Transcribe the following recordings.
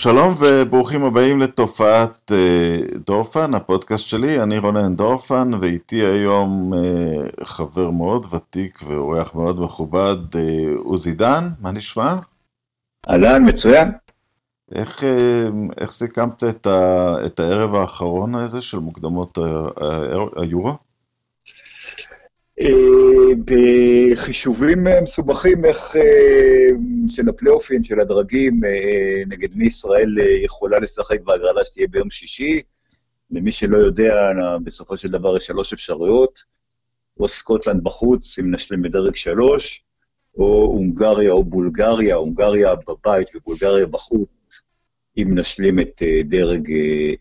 שלום וברוכים הבאים לתופעת uh, דורפן, הפודקאסט שלי, אני רונן דורפן ואיתי היום uh, חבר מאוד ותיק ואורח מאוד מכובד, עוזי דן, מה נשמע? אהלן, מצוין. איך, uh, איך סיכמת את, ה, את הערב האחרון הזה של מוקדמות היורו? אה, בחישובים אה, מסובכים איך אה, של הפלייאופים, של הדרגים, נגד מי ישראל יכולה לשחק בהגרלה שתהיה ביום שישי. למי שלא יודע, בסופו של דבר יש שלוש אפשרויות, או סקוטלנד בחוץ, אם נשלים בדרג שלוש, או הונגריה או בולגריה, הונגריה בבית ובולגריה בחוץ, אם נשלים את דרג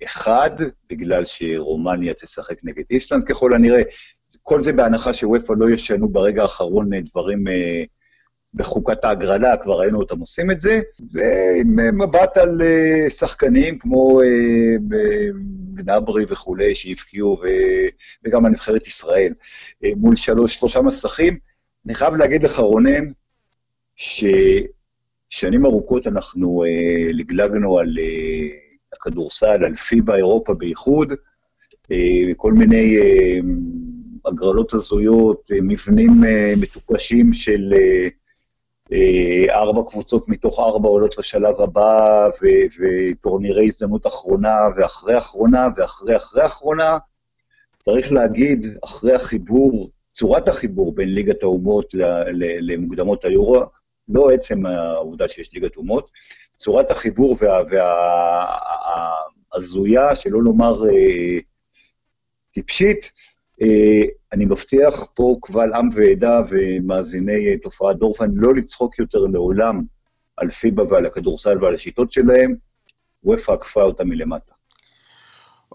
אחד, בגלל שרומניה תשחק נגד איסלנד ככל הנראה. כל זה בהנחה שוופא לא ישנו ברגע האחרון אה, דברים אה, בחוקת ההגרלה, כבר ראינו אותם עושים את זה, ועם אה, מבט על אה, שחקנים כמו אה, גנברי וכולי, שהבקיעו, וגם על נבחרת ישראל, אה, מול שלוש, שלושה מסכים. אני חייב להגיד לך, רונן, ששנים ארוכות אנחנו אה, לגלגנו על אה, הכדורסל, על פיבה אירופה בייחוד, אה, כל מיני... הגרלות הזויות, אה, מבנים אה, מטופשים של אה, ארבע קבוצות מתוך ארבע עולות לשלב הבא, וטורנירי הזדמנות אחרונה, ואחרי אחרונה, ואחרי אחרי אחרונה. צריך להגיד, אחרי החיבור, צורת החיבור בין ליגת האומות למוקדמות היורו, לא עצם העובדה שיש ליגת אומות, צורת החיבור וההזויה, וה, שלא לומר טיפשית, אני מבטיח פה קבל עם ועדה ומאזיני אה, תופעת דורפן לא לצחוק יותר לעולם על פיבה ועל הכדורסל ועל השיטות שלהם, וופא עקפה אותה מלמטה.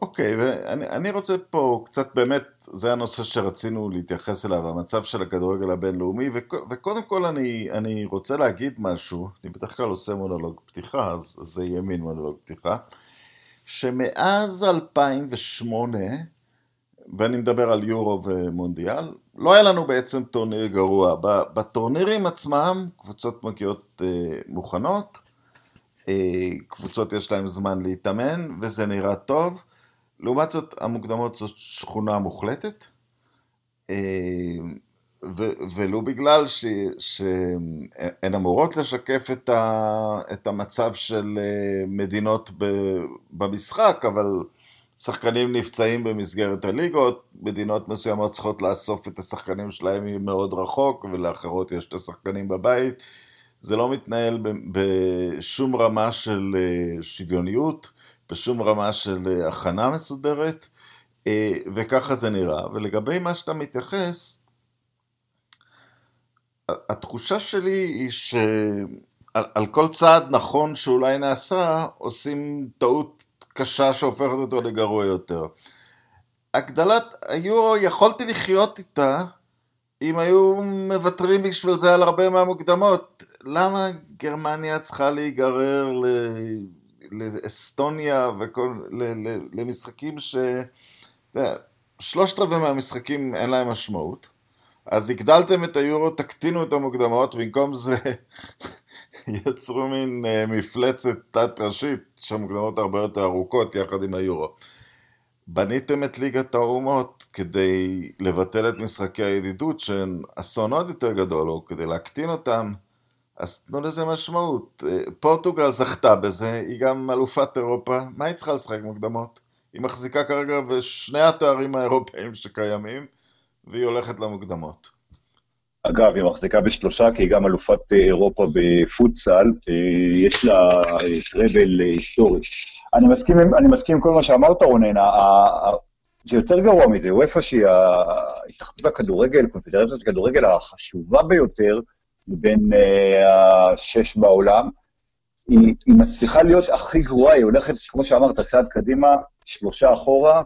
אוקיי, okay, ואני רוצה פה קצת באמת, זה הנושא שרצינו להתייחס אליו, המצב של הכדורגל הבינלאומי, וקודם כל אני, אני רוצה להגיד משהו, אני בדרך כלל עושה מונולוג פתיחה, אז זה יהיה מין מונולוג פתיחה, שמאז 2008, ואני מדבר על יורו ומונדיאל, לא היה לנו בעצם טורניר גרוע. בטורנירים עצמם קבוצות מגיעות אה, מוכנות, אה, קבוצות יש להן זמן להתאמן וזה נראה טוב. לעומת זאת המוקדמות זאת שכונה מוחלטת. אה, ולו בגלל שהן אמורות לשקף את, ה- את המצב של אה, מדינות במשחק, אבל שחקנים נפצעים במסגרת הליגות, מדינות מסוימות צריכות לאסוף את השחקנים שלהם מאוד רחוק, ולאחרות יש את השחקנים בבית. זה לא מתנהל בשום רמה של אה, שוויוניות, בשום רמה של אה, הכנה מסודרת, אה, וככה זה נראה. ולגבי מה שאתה מתייחס, התחושה שלי היא שעל כל צעד נכון שאולי נעשה, עושים טעות קשה שהופכת אותו לגרוע יותר. הגדלת היורו, יכולתי לחיות איתה אם היו מוותרים בשביל זה על הרבה מהמוקדמות. למה גרמניה צריכה להיגרר ל... לאסטוניה וכל... ל... ל... למשחקים ש... שלושת רבעי מהמשחקים אין להם משמעות. אז הגדלתם את היורו, תקטינו את המוקדמות, במקום זה יצרו מין uh, מפלצת תת-ראשית שהמוקדמות הרבה יותר ארוכות יחד עם היורו. בניתם את ליגת האומות כדי לבטל את משחקי הידידות שהן אסון עוד יותר גדול, או כדי להקטין אותם, אז תנו לזה משמעות. אה, פורטוגל זכתה בזה, היא גם אלופת אירופה, מה היא צריכה לשחק מוקדמות? היא מחזיקה כרגע בשני התארים האירופאים שקיימים, והיא הולכת למוקדמות. אגב, היא מחזיקה בשלושה, כי היא גם אלופת אה, אירופה בפוטסל, אה, יש לה אה, טראבל היסטורי. אני מסכים, אני מסכים עם כל מה שאמרת, רונן, זה יותר גרוע מזה, וופא שהיא ההתאחדות הכדורגל, קונפדרציית הכדורגל החשובה ביותר מבין השש בעולם, היא, היא מצליחה להיות הכי גרועה, היא הולכת, כמו שאמרת, צעד קדימה, שלושה אחורה,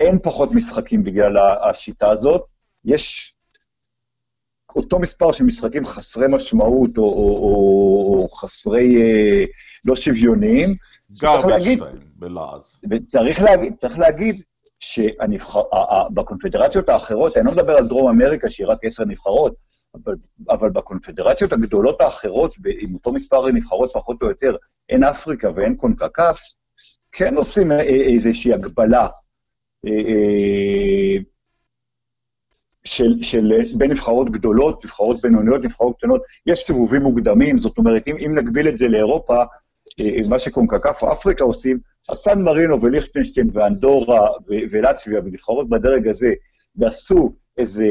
אין פחות משחקים בגלל השיטה הזאת, יש אותו מספר של משחקים חסרי משמעות או, או, או, או חסרי, אה, לא שוויוניים. garbage בלעז. צריך להגיד, צריך להגיד שבקונפדרציות האחרות, אני לא מדבר על דרום אמריקה שהיא רק עשר נבחרות, אבל, אבל בקונפדרציות הגדולות האחרות, עם אותו מספר נבחרות פחות או יותר, אין אפריקה ואין קונקקף, כן עושים איזושהי הגבלה של, של בין נבחרות גדולות, נבחרות בינוניות, נבחרות קטנות, יש סיבובים מוקדמים, זאת אומרת, אם, אם נגביל את זה לאירופה, מה שקונקקף או אפריקה עושים, אז סן מרינו וליכטנשטיין ואנדורה ולטביה ונבחרות בדרג הזה, ועשו איזה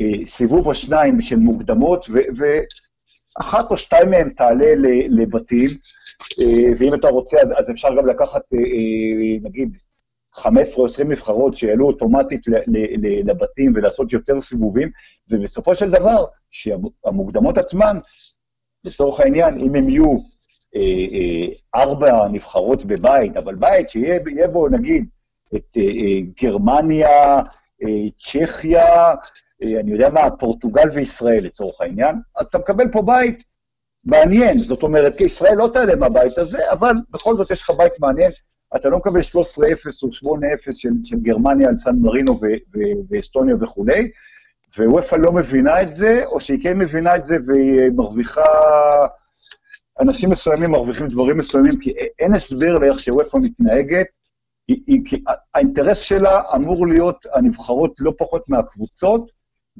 אה, סיבוב או שניים של מוקדמות, ואחת או שתיים מהן תעלה לבתים, אה, ואם אתה רוצה, אז, אז אפשר גם לקחת, אה, נגיד, 15 או 20 נבחרות שיעלו אוטומטית לבתים ולעשות יותר סיבובים, ובסופו של דבר, שהמוקדמות עצמן, לצורך העניין, אם הם יהיו אה, אה, ארבע נבחרות בבית, אבל בית שיהיה בו נגיד את אה, אה, גרמניה, אה, צ'כיה, אה, אני יודע מה, פורטוגל וישראל לצורך העניין, אז אתה מקבל פה בית מעניין, זאת אומרת, ישראל לא תעלה מהבית הזה, אבל בכל זאת יש לך בית מעניין, אתה לא מקבל 13-0 או 8-0 של, של גרמניה על סן מרינו ואסטוניה וכולי, ווופא לא מבינה את זה, או שהיא כן מבינה את זה והיא מרוויחה, אנשים מסוימים מרוויחים דברים מסוימים, כי אין הסבר לאיך שוופא מתנהגת, היא, היא, כי האינטרס שלה אמור להיות הנבחרות לא פחות מהקבוצות,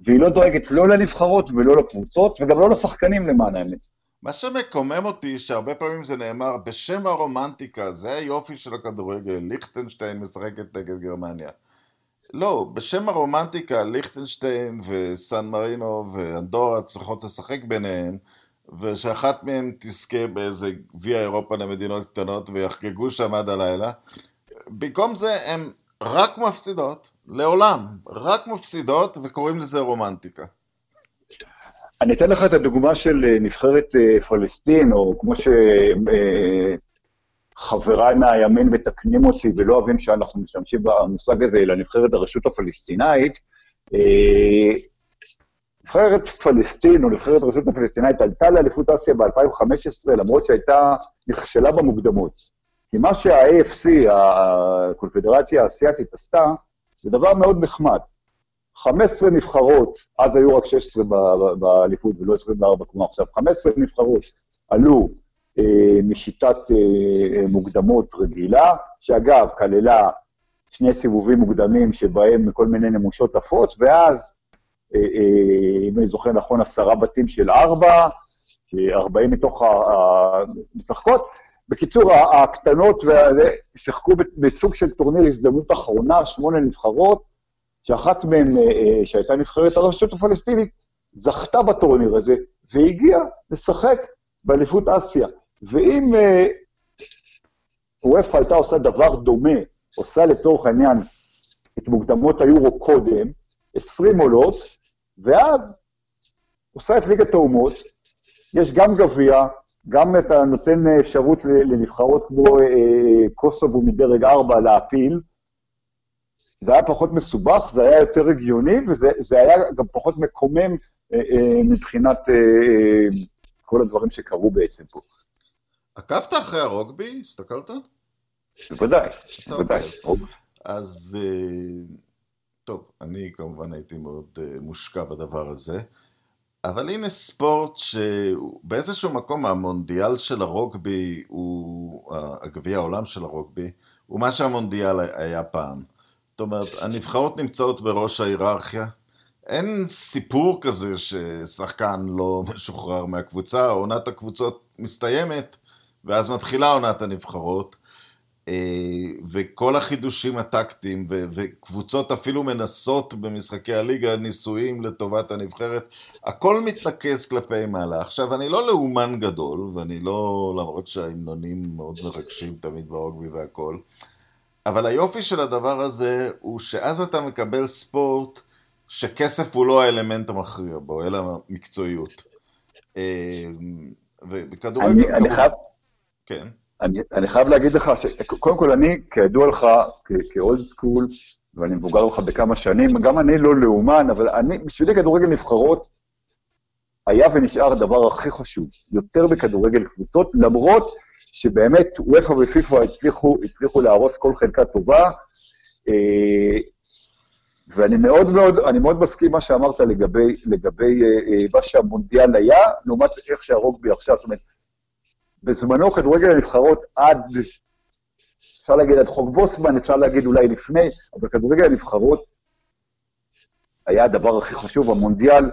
והיא לא דואגת לא לנבחרות ולא לקבוצות, וגם לא לשחקנים למען האמת. מה שמקומם אותי, שהרבה פעמים זה נאמר, בשם הרומנטיקה, זה היופי של הכדורגל, ליכטנשטיין משחקת נגד גרמניה. לא, בשם הרומנטיקה, ליכטנשטיין וסן מרינו ואנדורה צריכות לשחק ביניהן, ושאחת מהן תזכה באיזה גביע אירופה למדינות קטנות ויחגגו שם עד הלילה. במקום זה הן רק מפסידות, לעולם, רק מפסידות, וקוראים לזה רומנטיקה. אני אתן לך את הדוגמה של אה, נבחרת אה, פלסטין, או כמו שחבריי אה, מהימין מתקנים אותי ולא אוהבים שאנחנו משתמשים במושג הזה, אלא נבחרת הרשות הפלסטינאית. נבחרת פלסטין, או נבחרת הרשות הפלסטינאית, עלתה לאליפות אסיה ב-2015, למרות שהייתה, נכשלה במוקדמות. כי מה שה-AFC, הקונפדרציה האסייתית, עשתה, זה דבר מאוד נחמד. 15 נבחרות, אז היו רק 16 באליפות ולא 24 כמו עכשיו, 15 נבחרות עלו אה, משיטת אה, מוקדמות רגילה, שאגב, כללה שני סיבובים מוקדמים שבהם כל מיני נמושות עפות, ואז, אה, אה, אם אני זוכר נכון, עשרה בתים של ארבע, 40 מתוך המשחקות. בקיצור, הקטנות שיחקו בסוג של טורניר הזדמנות אחרונה, שמונה נבחרות, שאחת מהן, אה, אה, שהייתה נבחרת הרשות הפלסטינית, זכתה בטורניר הזה, והגיעה לשחק באליפות אסיה. ואם אה, וופא הייתה עושה דבר דומה, עושה לצורך העניין את מוקדמות היורו קודם, 20 עולות, ואז עושה את ליגת האומות, יש גם גביע, גם אתה נותן אפשרות לנבחרות כמו קוסובו מדרג 4 להפיל, זה היה פחות מסובך, זה היה יותר הגיוני, וזה היה גם פחות מקומם אה, אה, מבחינת אה, אה, כל הדברים שקרו בעצם פה. עקבת אחרי הרוגבי? הסתכלת? בוודאי, בוודאי. אז אה, טוב, אני כמובן הייתי מאוד אה, מושקע בדבר הזה, אבל הנה ספורט שבאיזשהו מקום המונדיאל של הרוגבי הוא, הגביע העולם של הרוגבי, הוא מה שהמונדיאל היה פעם. זאת אומרת, הנבחרות נמצאות בראש ההיררכיה. אין סיפור כזה ששחקן לא משוחרר מהקבוצה, עונת הקבוצות מסתיימת, ואז מתחילה עונת הנבחרות, אה, וכל החידושים הטקטיים, וקבוצות אפילו מנסות במשחקי הליגה ניסויים לטובת הנבחרת, הכל מתנקז כלפי מעלה. עכשיו, אני לא לאומן גדול, ואני לא, למרות שההמנונים מאוד מרגשים תמיד ברוגבי והכל, אבל היופי של הדבר הזה הוא שאז אתה מקבל ספורט שכסף הוא לא האלמנט המכריע בו, אלא מקצועיות. אה, וכדורגל... אני, אני חייב... כן. אני, אני חייב להגיד לך, שקודם כל אני, כידוע לך, כאולד סקול, ואני מבוגר לך בכמה שנים, גם אני לא לאומן, אבל אני, בשבילי כדורגל נבחרות היה ונשאר הדבר הכי חשוב, יותר בכדורגל קבוצות, למרות שבאמת וופא ופיפ"א הצליחו, הצליחו להרוס כל חלקה טובה, אה, ואני מאוד מאוד, אני מאוד מסכים מה שאמרת לגבי, לגבי אה, אה, מה שהמונדיאל היה, לעומת איך שהרוגבי עכשיו. זאת אומרת, בזמנו כדורגל הנבחרות עד, אפשר להגיד עד חוק בוסמן, אפשר להגיד אולי לפני, אבל כדורגל הנבחרות היה הדבר הכי חשוב, המונדיאל.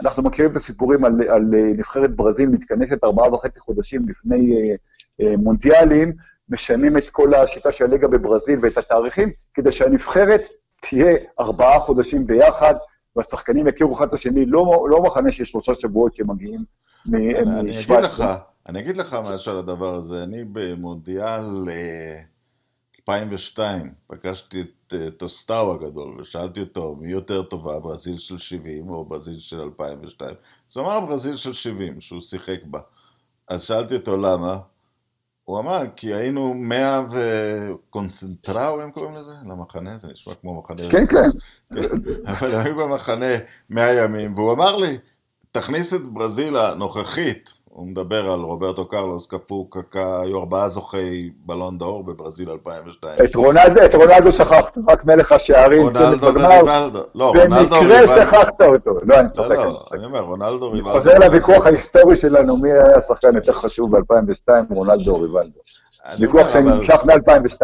אנחנו מכירים את הסיפורים על, על נבחרת ברזיל מתכנסת ארבעה וחצי חודשים לפני אה, אה, מונדיאלים, משנים את כל השיטה של הליגה בברזיל ואת התאריכים, כדי שהנבחרת תהיה ארבעה חודשים ביחד, והשחקנים יכירו אחד את השני, לא, לא מחנה של שלושה שבועות שמגיעים מ... אני, אני אגיד לך, אני אגיד לך משהו על הדבר הזה. אני במונדיאל 2002 פגשתי את טוסטאו הגדול, ושאלתי אותו מי יותר טובה, ברזיל של 70 או ברזיל של 2002? אז הוא אמר ברזיל של 70, שהוא שיחק בה. אז שאלתי אותו למה, הוא אמר, כי היינו מאה וקונסנטראו, הם קוראים לזה? למחנה? זה נשמע כמו מחנה... כן, כן. אבל היו במחנה מאה ימים, והוא אמר לי, תכניס את ברזיל הנוכחית, הוא מדבר על רוברטו קרלוס, קפו, קקה, היו ארבעה זוכי בלון דאור בברזיל 2002. את רונלדו, את רונלדו שכחת, רק מלך השערים. רונלדו וריבלדו. לא, רונלדו וריבלדו. במקרה שכחת אותו. לא, אני צוחק. לא, לא, אני אומר, רונלדו ריבלדו. אני חוזר לוויכוח ההיסטורי שלנו, מי היה השחקן יותר חשוב ב-2002, רונלדו או ריבלדו. ויכוח שנמשך מ-2002.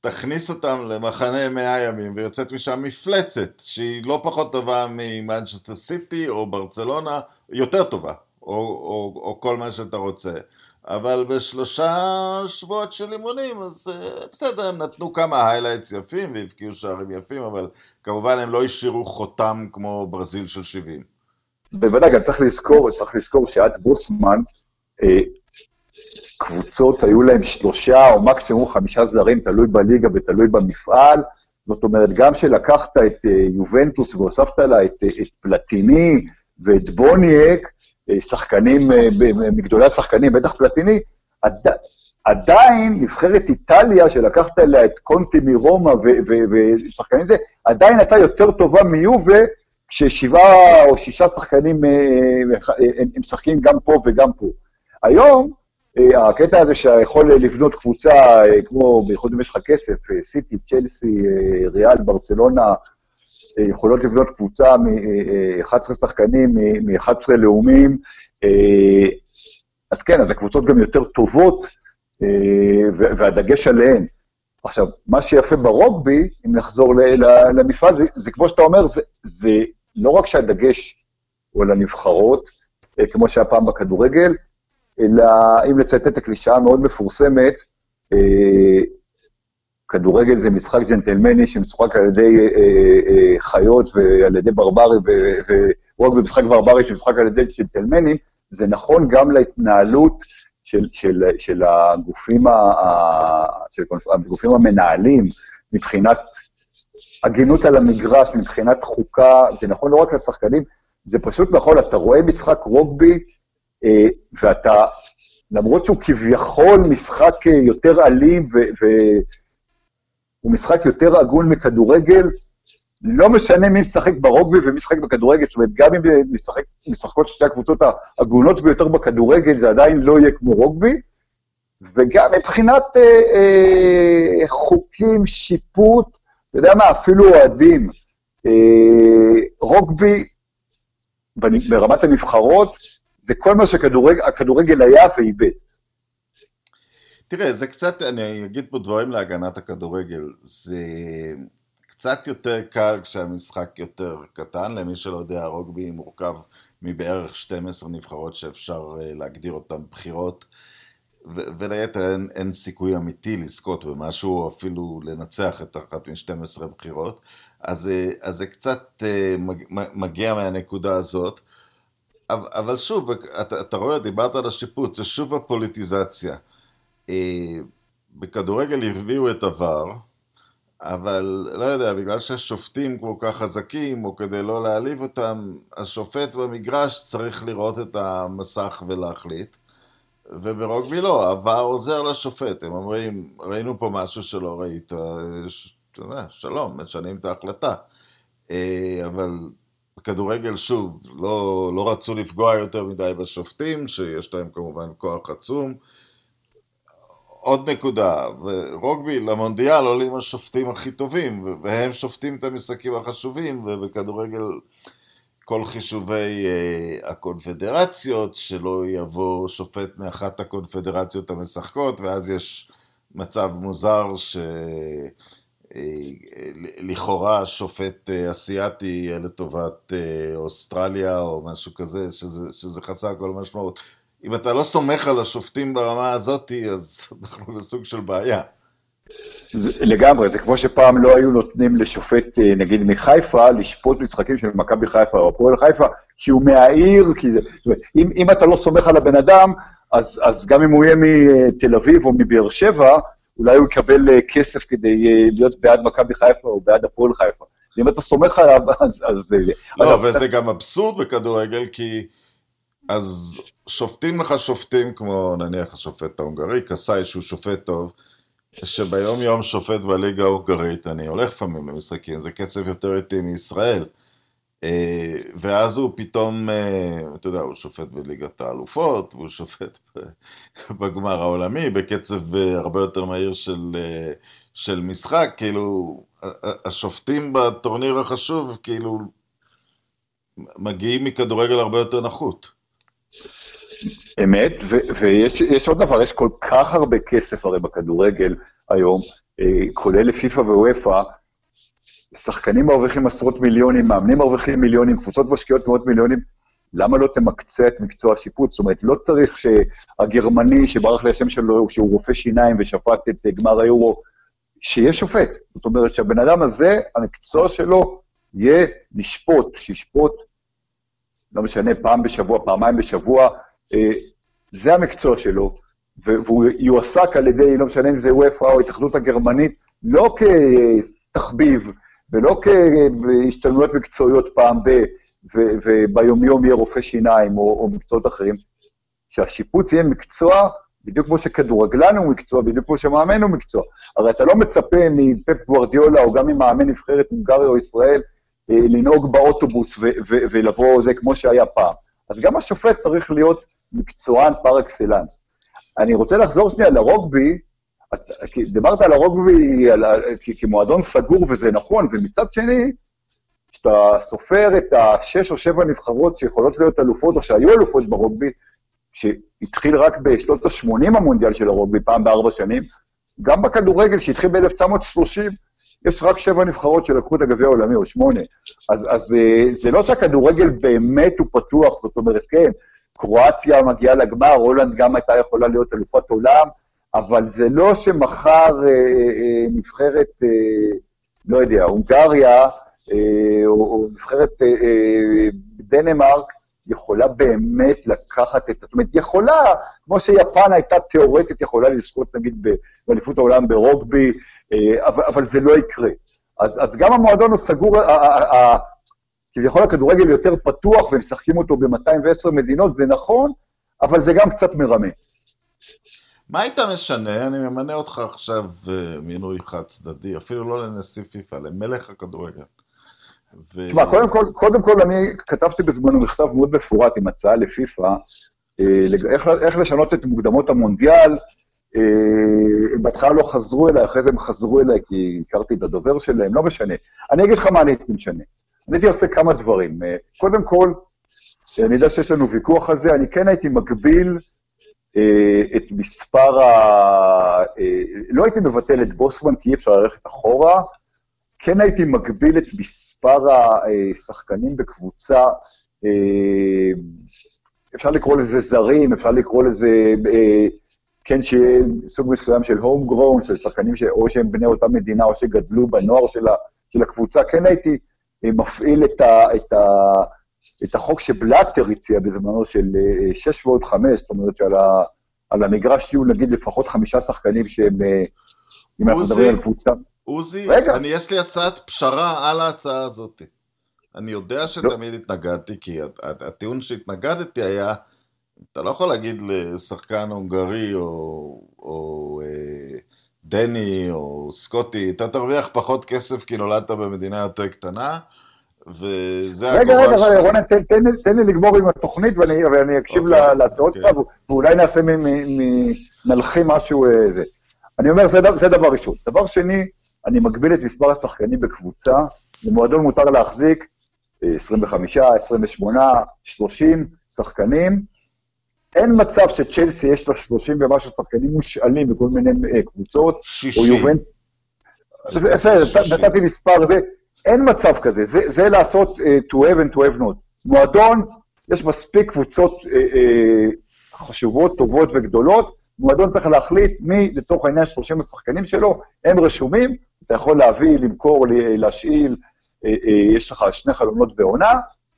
תכניס אותם למחנה 100 ימים ויוצאת משם מפלצת שהיא לא פחות טובה ממנצ'סטר סיטי או ברצלונה, יותר טובה. או, או, או כל מה שאתה רוצה. אבל בשלושה שבועות של אימונים, אז uh, בסדר, הם נתנו כמה highlights יפים והבקיעו שערים יפים, אבל כמובן הם לא השאירו חותם כמו ברזיל של 70. בוודאי, גם צריך לזכור, צריך לזכור שעד בוסמן, אה, קבוצות היו להם שלושה או מקסימום חמישה זרים, תלוי בליגה ותלוי במפעל. זאת אומרת, גם שלקחת את אה, יובנטוס והוספת לה את, אה, את פלטיני ואת בוניאק, שחקנים, אה, מגדולי השחקנים, בטח פלטיני, עד, עדיין נבחרת איטליה, שלקחת אליה את קונטי מרומא ושחקנים זה, עדיין הייתה יותר טובה מיובה, כששבעה או שישה שחקנים אה, אה, הם משחקים גם פה וגם פה. היום, הקטע הזה שיכול לבנות קבוצה, כמו, בייחוד אם יש לך כסף, סיטי, צ'לסי, ריאל, ברצלונה, יכולות לבנות קבוצה מ-11 שחקנים, מ-11 לאומים, אה, אז כן, אז הקבוצות גם יותר טובות, אה, והדגש עליהן. עכשיו, מה שיפה ברוגבי, אם נחזור למפעל, זה, זה כמו שאתה אומר, זה, זה לא רק שהדגש הוא על הנבחרות, אה, כמו שהיה פעם בכדורגל, אלא אם לצטט את הקלישאה המאוד מפורסמת, כדורגל זה משחק ג'נטלמני שמשוחק על ידי אה, אה, אה, חיות ועל ידי ברברים, ורק במשחק ברברי שמשחק על ידי ג'נטלמנים, זה נכון גם להתנהלות של, של, של, הגופים, ה, של הגופים המנהלים מבחינת הגינות על המגרש, מבחינת חוקה, זה נכון לא רק לשחקנים, זה פשוט נכון, אתה רואה משחק רוגבי, ואתה, למרות שהוא כביכול משחק יותר אלים ו, ו, הוא משחק יותר הגון מכדורגל, לא משנה מי משחק ברוגבי ומי משחק בכדורגל, זאת אומרת, גם אם משחק, משחקות שתי הקבוצות ההגונות ביותר בכדורגל, זה עדיין לא יהיה כמו רוגבי, וגם מבחינת אה, אה, חוקים, שיפוט, אתה יודע מה, אפילו אוהדים. אה, רוגבי, ברמת הנבחרות, זה כל מה שהכדורגל היה ואיבד. תראה, זה קצת, אני אגיד פה דברים להגנת הכדורגל, זה קצת יותר קל כשהמשחק יותר קטן, למי שלא יודע, רוגבי מורכב מבערך 12 נבחרות שאפשר אה, להגדיר אותן בחירות, וליתר אין, אין סיכוי אמיתי לזכות במשהו, אפילו לנצח את אחת מ-12 בחירות, אז, אה, אז זה קצת אה, מגיע מהנקודה הזאת. אבל שוב, אתה, אתה רואה, דיברת על השיפוט, זה שוב הפוליטיזציה. אה, בכדורגל הביאו את עבר, אבל לא יודע, בגלל שהשופטים כל כך חזקים, או כדי לא להעליב אותם, השופט במגרש צריך לראות את המסך ולהחליט. וברוגבי לא, עבר עוזר לשופט, הם אומרים, ראינו פה משהו שלא ראית, אתה יודע, שלום, משנים את ההחלטה. אה, אבל בכדורגל, שוב, לא, לא רצו לפגוע יותר מדי בשופטים, שיש להם כמובן כוח עצום. עוד נקודה, ורוגבי למונדיאל עולים השופטים הכי טובים, והם שופטים את המשחקים החשובים, ובכדורגל כל חישובי uh, הקונפדרציות, שלא יבוא שופט מאחת הקונפדרציות המשחקות, ואז יש מצב מוזר שלכאורה uh, שופט uh, אסיאתי יהיה לטובת אוסטרליה או משהו כזה, שזה, שזה חסר כל משמעות. אם אתה לא סומך על השופטים ברמה הזאת, אז אנחנו בסוג של בעיה. זה, לגמרי, זה כמו שפעם לא היו נותנים לשופט, אה, נגיד מחיפה, לשפוט משחקים של מכבי חיפה או הפועל חיפה, כי הוא מהעיר, כי זה, אם, אם אתה לא סומך על הבן אדם, אז, אז גם אם הוא יהיה מתל אביב או מבאר שבע, אולי הוא יקבל אה, כסף כדי אה, להיות בעד מכבי חיפה או בעד הפועל חיפה. אם אתה סומך עליו, אז... אז לא, אז וזה גם אבסורד בכדורגל, כי אז שופטים לך שופטים כמו נניח השופט ההונגרי, קסאי שהוא שופט טוב, שביום יום שופט בליגה ההונגרית, אני הולך לפעמים למשחקים, זה קצב יותר איטי מישראל. אה, ואז הוא פתאום, אה, אתה יודע, הוא שופט בליגת האלופות, והוא שופט בגמר העולמי, בקצב אה, הרבה יותר מהיר של, של משחק, כאילו, השופטים בטורניר החשוב, כאילו, מגיעים מכדורגל הרבה יותר נחות. אמת, ויש עוד דבר, יש כל כך הרבה כסף הרי בכדורגל היום, אה, כולל לפיפ"א וופ"א, שחקנים מרוויחים עשרות מיליונים, מאמנים מרוויחים מיליונים, קבוצות משקיעות מאות מיליונים, למה לא תמקצה את מקצוע השיפוט? זאת אומרת, לא צריך שהגרמני שברח לי השם שלו, שהוא רופא שיניים ושפט את גמר היורו, שיהיה שופט. זאת אומרת שהבן אדם הזה, המקצוע שלו יהיה לשפוט, שישפוט, לא משנה, פעם בשבוע, פעמיים בשבוע, אה, זה המקצוע שלו, והוא יועסק על ידי, לא משנה אם זה וופא או ההתאחדות הגרמנית, לא כתחביב ולא כהשתלמויות מקצועיות פעם ב... וביומיום יהיה רופא שיניים או, או מקצועות אחרים, שהשיפוט יהיה מקצוע בדיוק כמו שכדורגלן הוא מקצוע, בדיוק כמו שמאמן הוא מקצוע. הרי אתה לא מצפה מפפ גוורדיולה או גם ממאמן נבחרת הונגריה או ישראל לנהוג באוטובוס ולבוא, זה כמו שהיה פעם. אז גם השופט צריך להיות מקצוען פר אקסלנס. אני רוצה לחזור שנייה לרוגבי, דיברת על הרוגבי על, כמועדון סגור, וזה נכון, ומצד שני, כשאתה סופר את השש או שבע נבחרות שיכולות להיות אלופות, או שהיו אלופות ברוגבי, שהתחיל רק בשנות ה-80 המונדיאל של הרוגבי, פעם בארבע שנים, גם בכדורגל שהתחיל ב-1930, יש רק שבע נבחרות שלקחו את הגביע העולמי, או שמונה. אז, אז אה, זה לא שהכדורגל באמת הוא פתוח, זאת אומרת, כן, קרואטיה מגיעה לגמר, הולנד גם הייתה יכולה להיות אלופת עולם, אבל זה לא שמחר אה, אה, נבחרת, אה, לא יודע, הונגריה, אה, או, או נבחרת אה, אה, דנמרק, יכולה באמת לקחת את, זאת אומרת, יכולה, כמו שיפן הייתה תיאורטית, יכולה לזכות נגיד באליפות העולם ברוגבי, אה, אבל, אבל זה לא יקרה. אז, אז גם המועדון הסגור, כביכול הכדורגל יותר פתוח ומשחקים אותו ב-210 מדינות, זה נכון, אבל זה גם קצת מרמה. מה היית משנה? אני ממנה אותך עכשיו אה, מינוי חד צדדי, אפילו לא לנשיא פיפ"א, למלך הכדורגל. ו... תשמע, קודם כל, קודם כל אני כתבתי בזמנו מכתב מאוד מפורט עם הצעה לפיפ"א, אה, איך, איך לשנות את מוקדמות המונדיאל. אה, בהתחלה לא חזרו אליי, אחרי זה הם חזרו אליי כי הכרתי את הדובר שלהם, לא משנה. אני אגיד לך מה אני הייתי משנה. אני הייתי עושה כמה דברים. אה, קודם כל, אני יודע שיש לנו ויכוח על זה, אני כן הייתי מגביל אה, את מספר ה... אה, לא הייתי מבטל את בוסמן כי אי אפשר ללכת אחורה, כן הייתי מגביל את מספר השחקנים בקבוצה, אה, אפשר לקרוא לזה זרים, אפשר לקרוא לזה, אה, כן, שיהיה סוג מסוים של הום גרון, של שחקנים שאו שהם בני אותה מדינה או שגדלו בנוער של, ה, של הקבוצה, כן הייתי מפעיל את, ה, את, ה, את החוק שבלאטר הציע בזמנו של 6 ועוד 5, זאת אומרת שעל ה, על המגרש יהיו נגיד לפחות חמישה שחקנים שהם, אה, אם אנחנו מדברים על קבוצה. עוזי, רגע. אני, יש לי הצעת פשרה על ההצעה הזאת. אני יודע. שתמיד לא. התנגדתי, כי הטיעון שהתנגדתי היה, אתה לא יכול להגיד לשחקן הונגרי או, או אה, דני או סקוטי, אתה תרוויח פחות כסף כי נולדת במדינה יותר קטנה, וזה רגע, רגע, רגע, רונן, תן, תן, תן לי לגמור עם התוכנית ואני, ואני אקשיב אוקיי, להצעות. אוקיי. שלך, ואולי נעשה, מ, מ, מ, נלחים משהו אה, זה. אני אומר, זה, זה דבר ראשון. דבר שני, אני מגביל את מספר השחקנים בקבוצה, למועדון מותר להחזיק 25, 28, 30 שחקנים. אין מצב שצ'לסי יש לה 30 ומשהו שחקנים מושאלים בכל מיני אה, קבוצות. 60. או יובנט... בסדר, נתתי מספר, זה, אין מצב כזה, זה, זה לעשות uh, to have and to have not. מועדון, יש מספיק קבוצות uh, uh, חשובות, טובות וגדולות, מועדון צריך להחליט מי, לצורך העניין, 30 השחקנים שלו, הם רשומים, אתה יכול להביא, למכור, להשאיל, uh, uh, יש לך שני חלונות בעונה,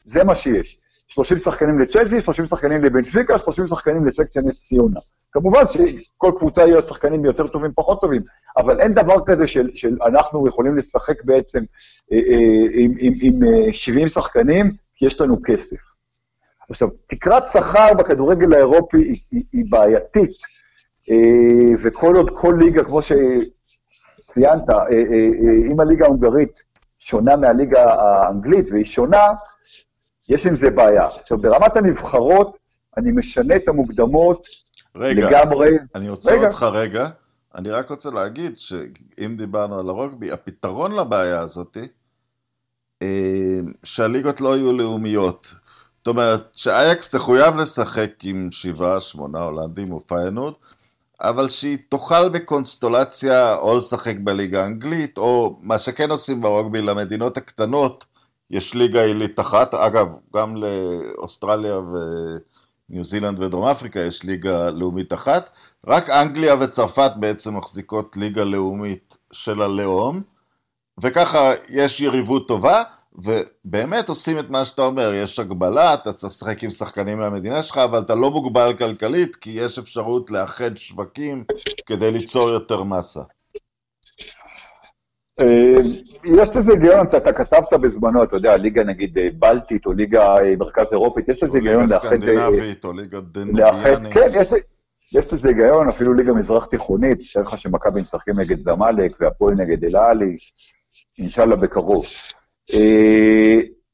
זה מה שיש. 30 שחקנים לצ'לסי, 30 שחקנים לבנפיקה, 30 שחקנים לסקציה נס ציונה. כמובן שכל קבוצה יהיו שחקנים יותר טובים, פחות טובים, אבל אין דבר כזה של, של אנחנו יכולים לשחק בעצם אה, אה, עם, עם, עם 70 אה, שחקנים, כי יש לנו כסף. עכשיו, תקרת שכר בכדורגל האירופי היא, היא, היא בעייתית, אה, וכל עוד כל ליגה, כמו שציינת, אה, אה, אה, אם הליגה ההונגרית שונה מהליגה האנגלית, והיא שונה, יש עם זה בעיה. עכשיו, ברמת הנבחרות, אני משנה את המוקדמות רגע, לגמרי... אני עוצר רגע. אותך רגע. אני רק רוצה להגיד שאם דיברנו על הרוגבי, הפתרון לבעיה הזאת, אה, שהליגות לא יהיו לאומיות. זאת אומרת, שאייאקס תחויב לשחק עם שבעה, שמונה הולנדים או פיינורד, אבל שהיא תוכל בקונסטולציה או לשחק בליגה האנגלית, או מה שכן עושים ברוגבי למדינות הקטנות, יש ליגה עילית אחת, אגב, גם לאוסטרליה וניו זילנד ודרום אפריקה יש ליגה לאומית אחת, רק אנגליה וצרפת בעצם מחזיקות ליגה לאומית של הלאום, וככה יש יריבות טובה, ובאמת עושים את מה שאתה אומר, יש הגבלה, אתה צריך לשחק עם שחקנים מהמדינה שלך, אבל אתה לא מוגבל כלכלית, כי יש אפשרות לאחד שווקים כדי ליצור יותר מסה. אה, יש לזה היגיון, אתה כתבת בזמנו, אתה יודע, ליגה נגיד אה, בלטית או ליגה אה, מרכז אירופית, יש לזה היגיון לאחד... ליגה סקנדינבית או ליגה דנוביאנית. כן, יש לזה היגיון, אפילו ליגה מזרח תיכונית, תאר לך שמכבי משחקים נגד זמאלק והפועל נגד אל-עלי, אינשאללה בקרוב.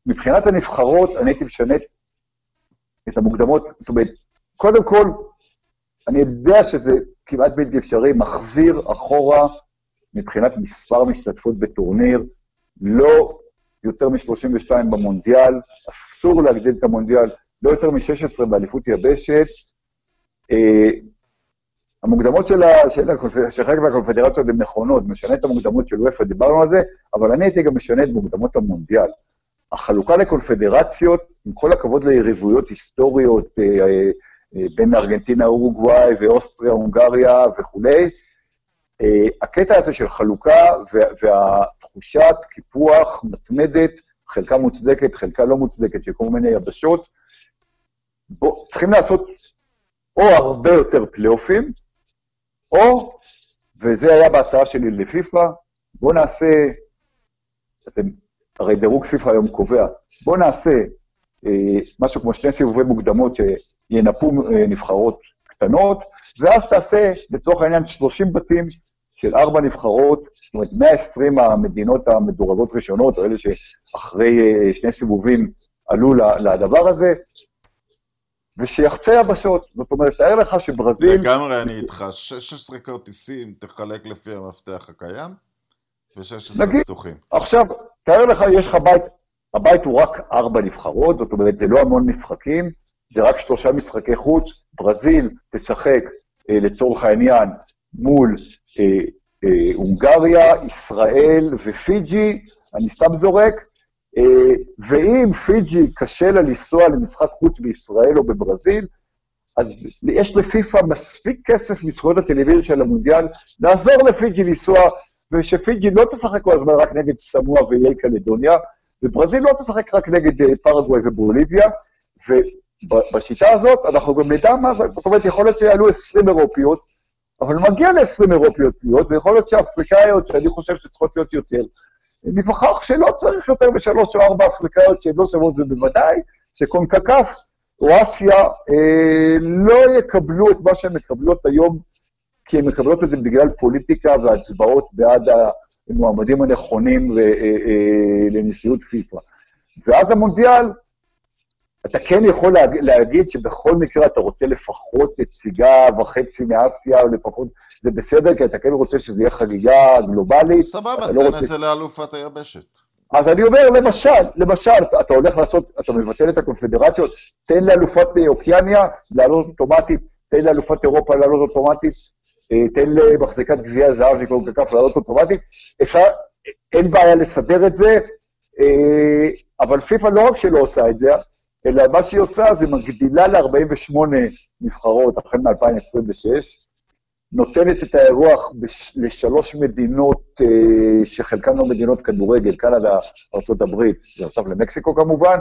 מבחינת הנבחרות, אני הייתי משנה את המוקדמות, זאת אומרת, קודם כל, אני יודע שזה כמעט בלתי אפשרי, מחזיר אחורה מבחינת מספר משתתפות בטורניר, לא יותר מ-32 במונדיאל, אסור להגדיל את המונדיאל, לא יותר מ-16 באליפות יבשת. המוקדמות של, של, של חלק מהקונפדרציות הן נכונות, משנה את המוקדמות של וופא, דיברנו על זה, אבל אני הייתי גם משנה את מוקדמות המונדיאל. החלוקה לקונפדרציות, עם כל הכבוד ליריבויות היסטוריות אה, אה, אה בין ארגנטינה, אורוגוואי ואוסטריה, הונגריה וכולי, אה, הקטע הזה של חלוקה והתחושת קיפוח מתמדת, חלקה מוצדקת, חלקה לא מוצדקת, של כל מיני יבשות, בוא, צריכים לעשות או הרבה יותר פלייאופים, או, וזה היה בהצעה שלי לפיפ"א, בואו נעשה, אתם, הרי דירוג פיפ"א היום קובע, בואו נעשה אה, משהו כמו שני סיבובי מוקדמות שינפו אה, נבחרות קטנות, ואז תעשה, לצורך העניין, 30 בתים של ארבע נבחרות, זאת אומרת, 120 המדינות המדורגות ראשונות, או אלה שאחרי אה, שני סיבובים עלו לדבר הזה, ושיחצה יבשות. זאת אומרת, תאר לך שברזיל... לגמרי אני איתך, 16 כרטיסים תחלק לפי המפתח הקיים, ו-16 פתוחים. עכשיו, תאר לך, יש לך בית, הבית הוא רק ארבע נבחרות, זאת אומרת, זה לא המון משחקים, זה רק שלושה משחקי חוץ, ברזיל תשחק, אה, לצורך העניין, מול אה, אה, הונגריה, ישראל ופיג'י, אני סתם זורק, ואם פיג'י קשה לה לנסוע למשחק חוץ בישראל או בברזיל, אז יש לפיפ"א מספיק כסף מזכויות הטלוויזיה של המונדיאל. לעזור לפיג'י לנסוע, ושפיג'י לא תשחק כל הזמן רק נגד סמואה ואיי קלדוניה, וברזיל לא תשחק רק נגד אה, פרגוואי ובוליביה, ובשיטה הזאת אנחנו גם נדע מה זה, זאת אומרת, יכול להיות שיעלו 20 אירופיות, אבל מגיע ל-20 אירופיות להיות, ויכול להיות שאפריקאיות, שאני חושב שצריכות להיות יותר, נבחר שלא צריך יותר משלוש או ארבע אפריקאיות שהן לא שוות, ובוודאי שקונקקף או אסיה אה, לא יקבלו את מה שהן מקבלות היום, כי הן מקבלות את זה בגלל פוליטיקה והצבעות בעד המועמדים הנכונים אה, אה, לנשיאות פיפ"א. ואז המונדיאל, אתה כן יכול להג, להגיד שבכל מקרה אתה רוצה לפחות נציגה וחצי מאסיה, או לפחות, זה בסדר, כי אתה כן רוצה שזה יהיה חגיגה גלובלית. סבבה, לא תן רוצה... את זה לאלופת היבשת. אז אני אומר, למשל, למשל, אתה, הולך לעשות, אתה מבטל את הקונפדרציות, תן לאלופת אוקיאניה לעלות אוטומטית, תן לאלופת אירופה לעלות אוטומטית, אה, תן למחזיקת גביע זהב מקונקקף לעלות אוטומטית, אפשר, אין בעיה לסדר את זה, אה, אבל פיפ"א לא רק שלא עושה את זה, אלא מה שהיא עושה זה מגדילה ל-48 נבחרות החל מ-2026, נותנת את האירוח בש... לשלוש מדינות אה, שחלקן לא מדינות כדורגל, קנדה, ארה"ב, ועכשיו למקסיקו כמובן,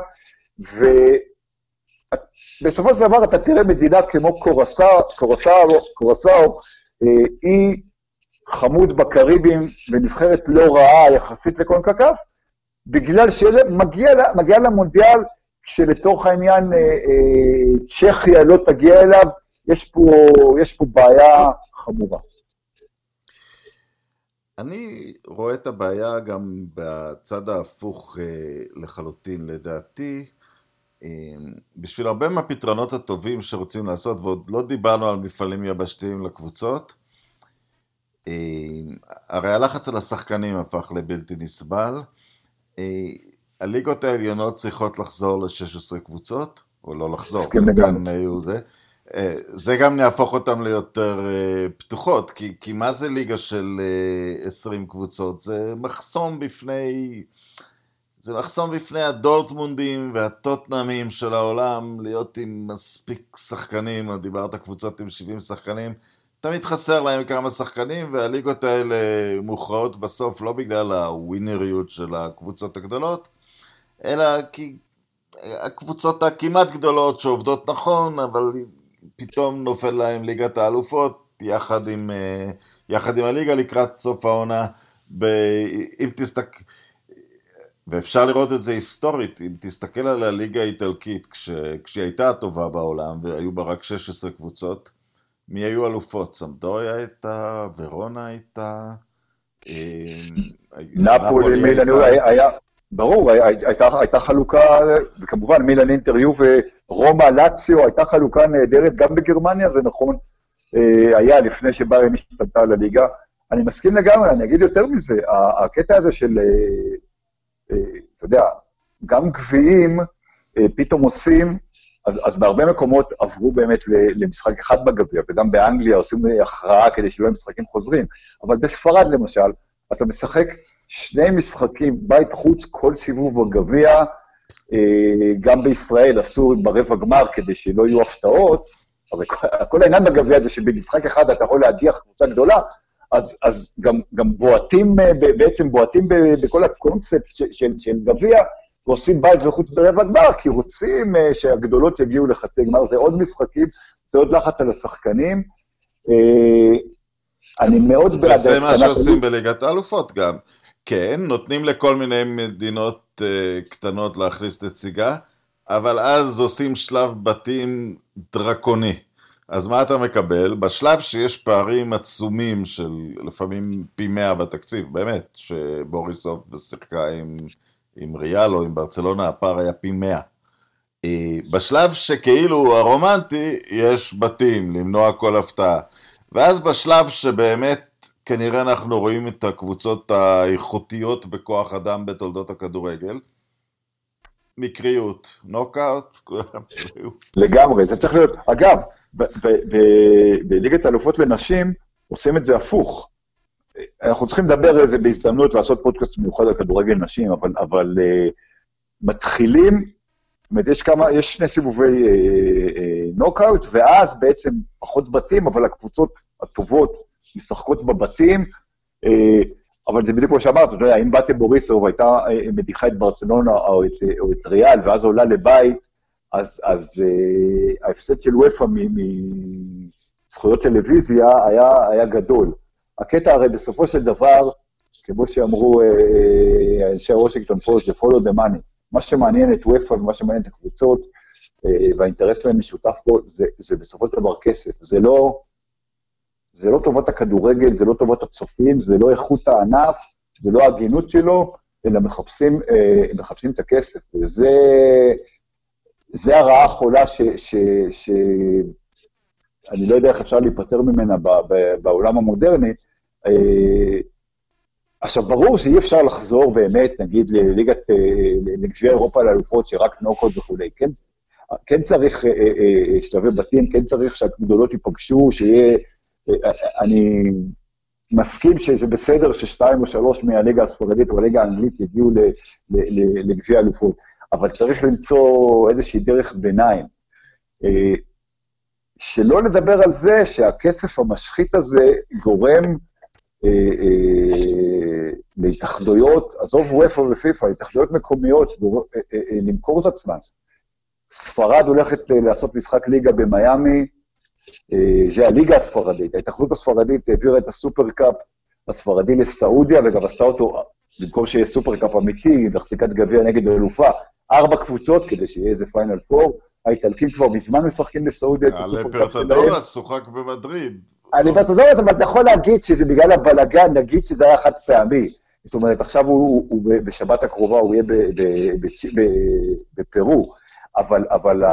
ובסופו של דבר אתה תראה מדינה כמו קורסאו, קורסאו, אה, אי חמוד בקריבים ונבחרת לא רעה יחסית לקונקקף, בגלל שמגיע למונדיאל כשלצורך העניין אה, אה, צ'כיה לא תגיע אליו, יש פה, יש פה בעיה חמורה. אני רואה את הבעיה גם בצד ההפוך אה, לחלוטין. לדעתי, בשביל הרבה מהפתרונות הטובים שרוצים לעשות, ועוד לא דיברנו על מפעלים יבשתיים לקבוצות, הרי הלחץ על השחקנים הפך לבלתי נסבל. הליגות העליונות צריכות לחזור ל-16 קבוצות, או לא לחזור, כאן היו זה. אה, זה גם יהפוך אותם ליותר אה, פתוחות, כי, כי מה זה ליגה של 20 אה, קבוצות? זה מחסום בפני... זה מחסום בפני הדורטמונדים והטוטנאמים של העולם להיות עם מספיק שחקנים, דיברת קבוצות עם 70 שחקנים, תמיד חסר להם כמה שחקנים, והליגות האלה מוכרעות בסוף לא בגלל הווינריות של הקבוצות הגדולות, אלא כי הקבוצות הכמעט גדולות שעובדות נכון, אבל פתאום נופל להם ליגת האלופות, יחד עם, אה, יחד עם הליגה לקראת סוף העונה. ב... אם תסתכל... ואפשר לראות את זה היסטורית, אם תסתכל על הליגה האיטלקית, כש... כשהיא הייתה הטובה בעולם, והיו בה רק 16 קבוצות, מי היו אלופות? סמדוריה הייתה, ורונה הייתה, אה, נפולי, מילן, היה, ברור, הייתה, הייתה חלוקה, וכמובן מילן אינטריו ורומא לאציו, הייתה חלוקה נהדרת גם בגרמניה, זה נכון, אה, היה לפני שביירן השתלטה על הליגה. אני מסכים לגמרי, אני אגיד יותר מזה, הקטע הזה של, אה, אה, אתה יודע, גם גביעים פתאום עושים, אז, אז בהרבה מקומות עברו באמת למשחק אחד בגביע, וגם באנגליה עושים הכרעה כדי שלא יהיו משחקים חוזרים, אבל בספרד למשל, אתה משחק שני משחקים, בית חוץ, כל סיבוב בגביע, אה, גם בישראל עשו ברבע גמר כדי שלא יהיו הפתעות, אבל כל העניין בגביע זה שבמשחק אחד אתה יכול להדיח קבוצה גדולה, אז, אז גם, גם בועטים, אה, בעצם בועטים בכל הקונספט של, של, של גביע, ועושים בית וחוץ ברבע גמר, כי רוצים אה, שהגדולות יגיעו לחצי גמר, זה עוד משחקים, זה עוד לחץ על השחקנים. אני מאוד בעד... וזה מה שעושים בליגת האלופות גם. כן, נותנים לכל מיני מדינות uh, קטנות להכניס נציגה, אבל אז עושים שלב בתים דרקוני. אז מה אתה מקבל? בשלב שיש פערים עצומים של לפעמים פי מאה בתקציב, באמת, שבוריסוב שיחקה עם, עם ריאל או עם ברצלונה, הפער היה פי מאה. אה, בשלב שכאילו הרומנטי, יש בתים, למנוע כל הפתעה. ואז בשלב שבאמת כנראה אנחנו רואים את הקבוצות האיכותיות בכוח אדם בתולדות הכדורגל. מקריות, נוקאוט, כולם לגמרי, זה צריך להיות. אגב, בליגת האלופות לנשים עושים את זה הפוך. אנחנו צריכים לדבר על זה בהזדמנות, לעשות פודקאסט מיוחד על כדורגל נשים, אבל, אבל uh, מתחילים, זאת אומרת, יש כמה, יש שני סיבובי uh, uh, נוקאוט, ואז בעצם פחות בתים, אבל הקבוצות הטובות משחקות בבתים, אה, אבל זה בדיוק כמו שאמרת, אתה יודע, אם באתם בוריסוב הייתה אה, מדיחה את ברצלונה או את, או את ריאל, ואז עולה לבית, אז, אז ההפסד של וופא מזכויות טלוויזיה היה, היה גדול. הקטע הרי בסופו של דבר, כמו שאמרו אנשי uh, וושינגטון פוסט, זה follow the money. מה שמעניין את וופא ומה שמעניין את הקבוצות, והאינטרס שלהם משותף פה, זה, זה בסופו של דבר כסף. זה לא זה לא טובת הכדורגל, זה לא טובת הצופים, זה לא איכות הענף, זה לא ההגינות שלו, אלא מחפשים, אה, מחפשים את הכסף. וזה זה הרעה החולה ש... ש, ש אני לא יודע איך אפשר להיפטר ממנה ב, ב, בעולם המודרני. אה, עכשיו, ברור שאי אפשר לחזור באמת, נגיד, לליגת, אה, לגביע אירופה לאלופות, שרק נוקות וכולי. כן, כן צריך שלבי בתים, כן צריך שהגדולות ייפגשו, שיהיה... אני מסכים שזה בסדר ששתיים או שלוש מהליגה הספרדית או הליגה האנגלית יגיעו לגביע אלופות, אבל צריך למצוא איזושהי דרך ביניים. אה, שלא לדבר על זה שהכסף המשחית הזה גורם אה, אה, להתאחדויות, עזוב וופא ופיפ"א, להתאחדויות מקומיות, למכור את עצמן. ספרד הולכת לעשות משחק ליגה במיאמי, זה הליגה הספרדית. ההתאחדות הספרדית העבירה את הסופרקאפ הספרדי לסעודיה, וגם עשתה אותו, במקום שיהיה סופרקאפ אמיתי, מחזיקת גביע נגד אלופה, ארבע קבוצות, כדי שיהיה איזה פיינל פור. האיטלקים כבר מזמן משחקים לסעודיה את הסופרקאפ שלהם. הליברטדורס שוחק במדריד. הליברטדורס, אבל אתה יכול להגיד שזה בגלל הבלגן, נגיד שזה היה חד פעמי. זאת אומרת, עכשיו הוא, הוא, הוא בשבת הקרובה, הוא יהיה בפרו. אבל, אבל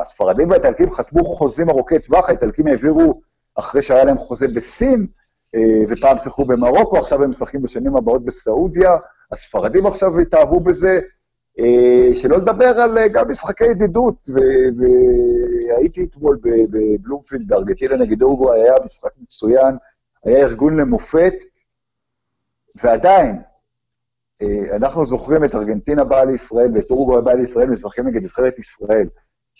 הספרדים והאיטלקים חתמו חוזים ארוכי טווח, האיטלקים העבירו, אחרי שהיה להם חוזה בסין, אה, ופעם שיחקו במרוקו, עכשיו הם משחקים בשנים הבאות בסעודיה, הספרדים עכשיו התאהבו בזה, אה, שלא לדבר על אה, גם משחקי ידידות, והייתי אתמול בבלומפילד, בארגנטינה נגד אורגו, היה משחק מצוין, היה ארגון למופת, ועדיין, אנחנו זוכרים את ארגנטינה באה לישראל ואת אורוגוואי באה לישראל ומשחקים נגד נבחרת ישראל.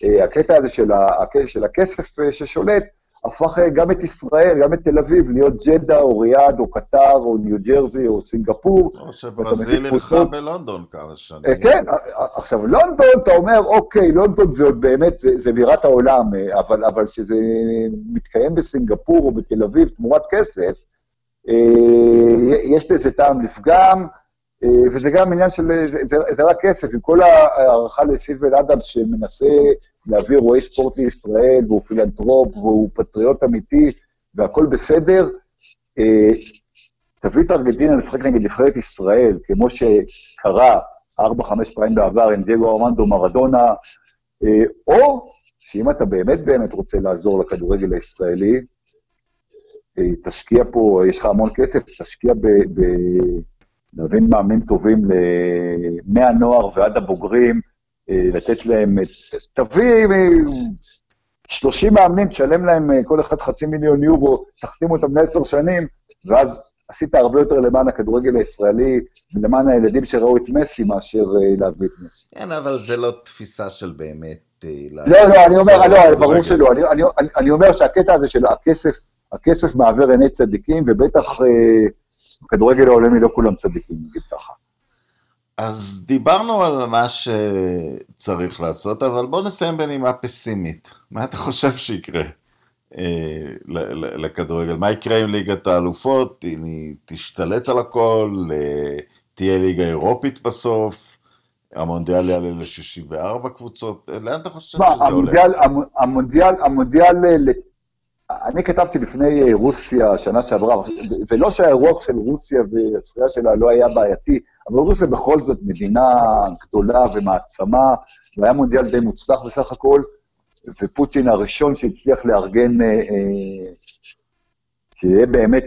אה, הקטע הזה של, ה, של הכסף אה, ששולט, הפך גם את ישראל, גם את תל אביב, להיות ג'דה או ריאד או קטר או ניו ג'רזי או סינגפור. או שברזיל אירחה בלונדון כמה שנים. כן, עכשיו לונדון, אתה אומר, אוקיי, לונדון זה עוד באמת, זה, זה בירת העולם, אבל, אבל שזה מתקיים בסינגפור או בתל אביב תמורת כסף, יש לזה טעם לפגם. אה, וזה גם עניין של, זה, זה, זה רק כסף, עם כל ההערכה לסילבן אדמס שמנסה להביא אירועי ספורט לישראל, והוא פילנטרופ, והוא פטריוט אמיתי, והכול בסדר, אה, תביא את ארגנטינה לשחק נגד נבחרת ישראל, כמו שקרה ארבע, חמש פעמים בעבר עם דייגו ארמנדו מרדונה, אה, או שאם אתה באמת באמת רוצה לעזור לכדורגל הישראלי, תשקיע פה, יש לך המון כסף, תשקיע ב... ב להביא מאמנים טובים מהנוער ועד הבוגרים, אה, לתת להם, תביא 30 מאמנים, תשלם להם אה, כל אחד חצי מיליון יורו, תחתים אותם לעשר שנים, ואז עשית הרבה יותר למען הכדורגל הישראלי ולמען הילדים שראו את מסי מאשר אה, להביא את מסי. כן, אבל זה לא תפיסה של באמת... לא, לא, אני אומר, לא, ברור שלא. אני, אני, אני אומר שהקטע הזה של הכסף, הכסף מעוור עיני צדיקים, ובטח בכדורגל העולמי לא כולם צדיקים, נגיד ככה. אז דיברנו על מה שצריך לעשות, אבל בוא נסיים בנימה פסימית. מה אתה חושב שיקרה אה, לכדורגל? מה יקרה עם ליגת האלופות, אם היא תשתלט על הכל, אה, תהיה ליגה אירופית בסוף, המונדיאל יעלה ל-64 קבוצות, לאן אתה חושב שזה הולך? המונדיאל, המונדיאל אני כתבתי לפני אה, רוסיה שנה שעברה, ולא שהאירוח של רוסיה והצפייה שלה לא היה בעייתי, אבל רוסיה בכל זאת מדינה גדולה ומעצמה, והיה מונדיאל די מוצלח בסך הכל, ופוטין הראשון שהצליח לארגן, אה, אה, שיהיה באמת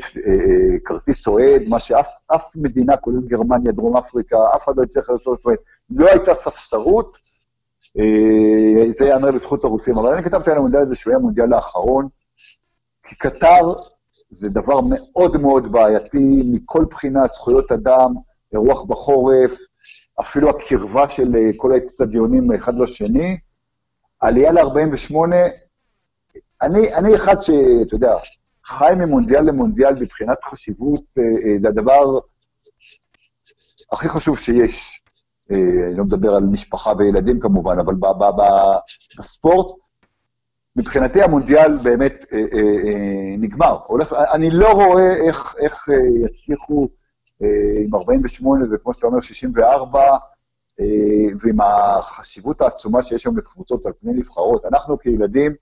כרטיס אוהד, מה שאף מדינה, כולל גרמניה, דרום אפריקה, אף אחד לא הצליח לעשות, אומרת, לא הייתה ספסרות, זה יאמר לזכות הרוסים, אבל אני כתבתי על המונדיאל הזה שהוא היה המונדיאל האחרון, כי קטר זה דבר מאוד מאוד בעייתי מכל בחינה, זכויות אדם, אירוח בחורף, אפילו הקרבה של אה, כל האצטדיונים אחד לשני. עלייה ל-48, אני, אני אחד שאתה יודע, חי ממונדיאל למונדיאל מבחינת חשיבות, אה, אה, זה הדבר הכי חשוב שיש. אני לא מדבר על משפחה וילדים כמובן, אבל בספורט, מבחינתי המונדיאל באמת אה, אה, אה, נגמר. הולך, אני לא רואה איך, איך אה, יצליחו אה, עם 48 וכמו שאתה אומר 64, אה, ועם החשיבות העצומה שיש היום לקבוצות על פני נבחרות. אנחנו כילדים,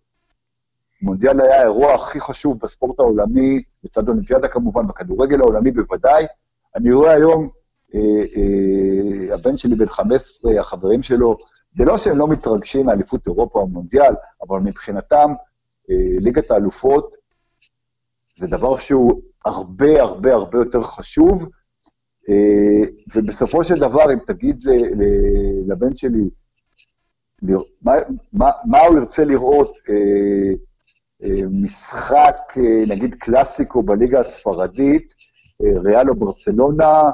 מונדיאל היה האירוע הכי חשוב בספורט העולמי, לצד אולימפיאדה כמובן, בכדורגל העולמי בוודאי. אני רואה היום, אה, אה, הבן שלי בן 15, החברים שלו, זה לא שהם לא מתרגשים מאליפות אירופה או מונדיאל, אבל מבחינתם, אה, ליגת האלופות זה דבר שהוא הרבה הרבה הרבה יותר חשוב, אה, ובסופו של דבר, אם תגיד לבן שלי, מה, מה, מה הוא ירצה לראות, אה, משחק, נגיד קלאסיקו בליגה הספרדית, ריאל או ברצלונה,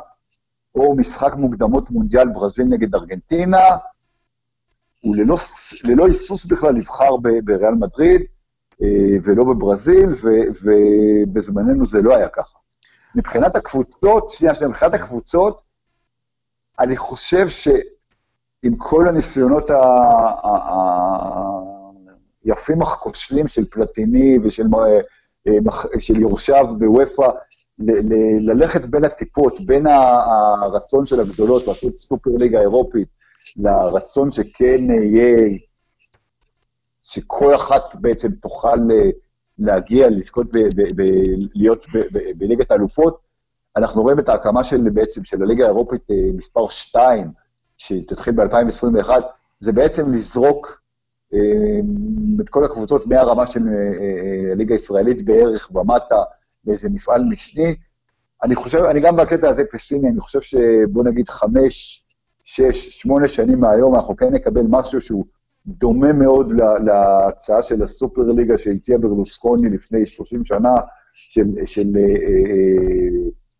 או משחק מוקדמות מונדיאל ברזיל נגד ארגנטינה, הוא ללא, היסוס בכלל יבחר בריאל מדריד אה, ולא בברזיל, ובזמננו זה לא היה ככה. מבחינת הקבוצות, שנייה, שנייה, מבחינת הקבוצות, אני חושב שעם כל הניסיונות היפים אך כושלים של פלטיני ושל אה, יורשיו בוופא, ללכת בין הטיפות, בין הרצון של הגדולות לעשות סופר ליגה אירופית, לרצון שכן יהיה, שכל אחת בעצם תוכל אה, להגיע, לזכות, להיות בליגת האלופות, אנחנו רואים את ההקמה של בעצם, של הליגה האירופית אה, מספר 2, שתתחיל ב-2021, זה בעצם לזרוק אה, את כל הקבוצות מהרמה של הליגה הישראלית בערך ומטה לאיזה מפעל משני. אני חושב, אני גם בקטע הזה פסימי, אני חושב שבוא נגיד חמש, שש, שמונה שנים מהיום, אנחנו כן נקבל משהו שהוא דומה מאוד להצעה של הסופר ליגה שהציע ברלוסקוני לפני 30 שנה, של, של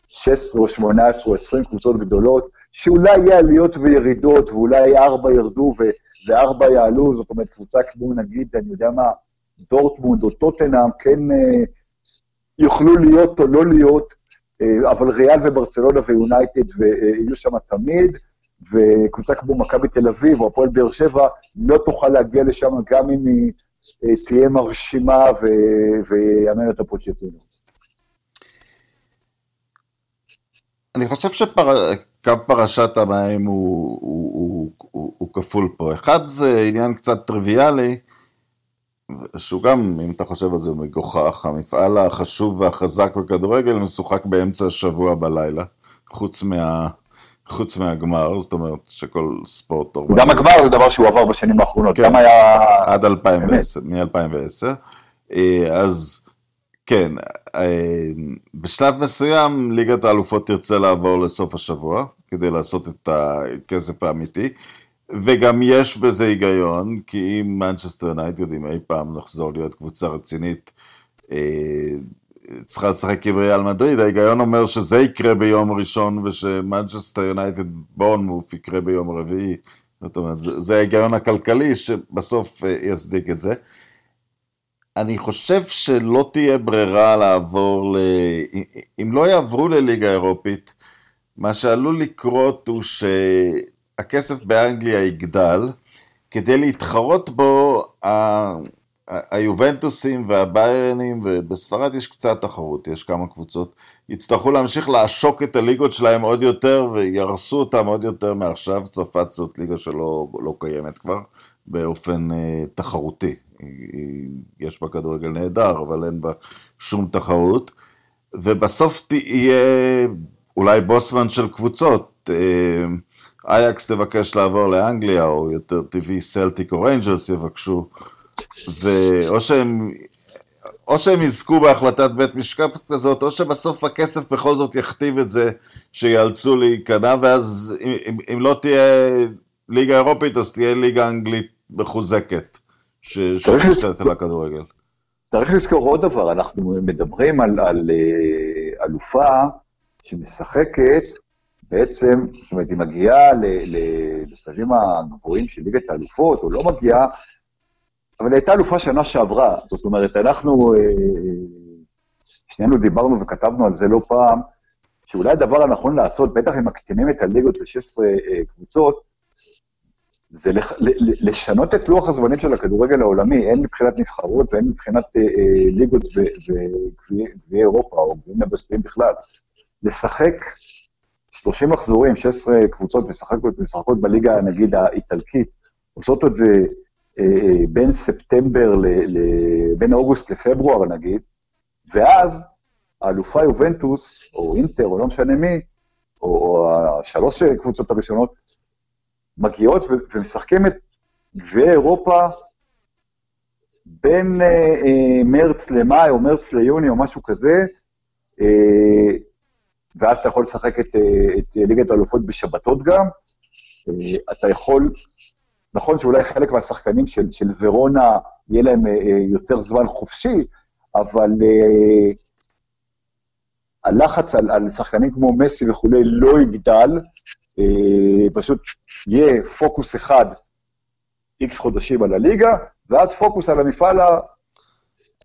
16 אה, או 18 או 20 קבוצות גדולות, שאולי יהיה עליות וירידות, ואולי ארבע ירדו ו, וארבע יעלו, זאת אומרת, קבוצה כמו נגיד, אני יודע מה, דורטמונד או טוטנאם, כן אה, יוכלו להיות או לא להיות, אה, אבל ריאל וברצלונה ויונייטד יהיו שם תמיד, וקבוצה כמו מכבי תל אביב או הפועל באר שבע לא תוכל להגיע לשם גם אם היא אה, תהיה מרשימה ויאמן את הפוצ'טינו. אני חושב שקו פרשת המים הוא, הוא, הוא, הוא, הוא כפול פה. אחד זה עניין קצת טריוויאלי, שהוא גם, אם אתה חושב על זה, הוא מגוחך. המפעל החשוב והחזק בכדורגל משוחק באמצע השבוע בלילה, חוץ מה... חוץ מהגמר, זאת אומרת שכל ספורט... גם הגמר זה דבר שהוא עבר בשנים האחרונות, כן, גם היה... עד 2010, מ-2010. אה, אז כן, אה, בשלב מסוים ליגת האלופות תרצה לעבור לסוף השבוע, כדי לעשות את הכסף האמיתי, וגם יש בזה היגיון, כי אם מנצ'סטר יונייטד, אם אי פעם נחזור להיות קבוצה רצינית, אה, צריכה לשחק עם ריאל מדריד, ההיגיון אומר שזה יקרה ביום ראשון ושמנצ'סטר יונייטד בורנמוף יקרה ביום רביעי. זאת אומרת, זה, זה ההיגיון הכלכלי שבסוף אה, יצדיק את זה. אני חושב שלא תהיה ברירה לעבור ל... אם לא יעברו לליגה אירופית, מה שעלול לקרות הוא שהכסף באנגליה יגדל, כדי להתחרות בו, היובנטוסים והביירנים, ובספרד יש קצת תחרות, יש כמה קבוצות, יצטרכו להמשיך לעשוק את הליגות שלהם עוד יותר ויהרסו אותם עוד יותר מעכשיו. צרפת זאת ליגה שלא לא קיימת כבר באופן אה, תחרותי. יש בה כדורגל נהדר, אבל אין בה שום תחרות. ובסוף תהיה אולי בוסמן של קבוצות. אה, אייאקס תבקש לעבור לאנגליה, או יותר טבעי סלטיק או ריינג'רס יבקשו. ואו שהם, או שהם יזכו בהחלטת בית משקף כזאת, או שבסוף הכסף בכל זאת יכתיב את זה, שיאלצו להיכנע, ואז אם, אם, אם לא תהיה ליגה אירופית, אז תהיה ליגה אנגלית מחוזקת, שמשתלטת על הכדורגל. צריך לזכור עוד דבר, אנחנו מדברים על, על אה, אלופה שמשחקת בעצם, זאת אומרת, היא מגיעה לשלבים הגבוהים של ליגת האלופות, או לא מגיעה, אבל הייתה אלופה שנה שעברה. זאת אומרת, אנחנו, אה, שנינו דיברנו וכתבנו על זה לא פעם, שאולי הדבר הנכון לעשות, בטח אם מקטינים את הליגות ל-16 אה, קבוצות, זה לשנות את לוח הזמנים של הכדורגל העולמי, הן מבחינת נבחרות והן מבחינת אה, ליגות וגביעי אירופה, או גביעים מבשרים בכלל. לשחק 30 מחזורים, 16 קבוצות משחקות, משחקות בליגה, נגיד, האיטלקית, עושות את זה בין ספטמבר, ל, ל, בין אוגוסט לפברואר נגיד, ואז האלופה יובנטוס, או אינטר, או לא משנה מי, או, או השלוש קבוצות הראשונות, מגיעות ומשחקים את ואירופה בין אה, אה, מרץ למאי או מרץ ליוני או משהו כזה, אה, ואז אתה יכול לשחק את, אה, את ליגת האלופות בשבתות גם. אה, אתה יכול, נכון שאולי חלק מהשחקנים של, של ורונה יהיה להם אה, אה יותר זמן חופשי, אבל אה, הלחץ על, על שחקנים כמו מסי וכולי לא יגדל, אה, פשוט יהיה פוקוס אחד איקס חודשים על הליגה, ואז פוקוס על המפעל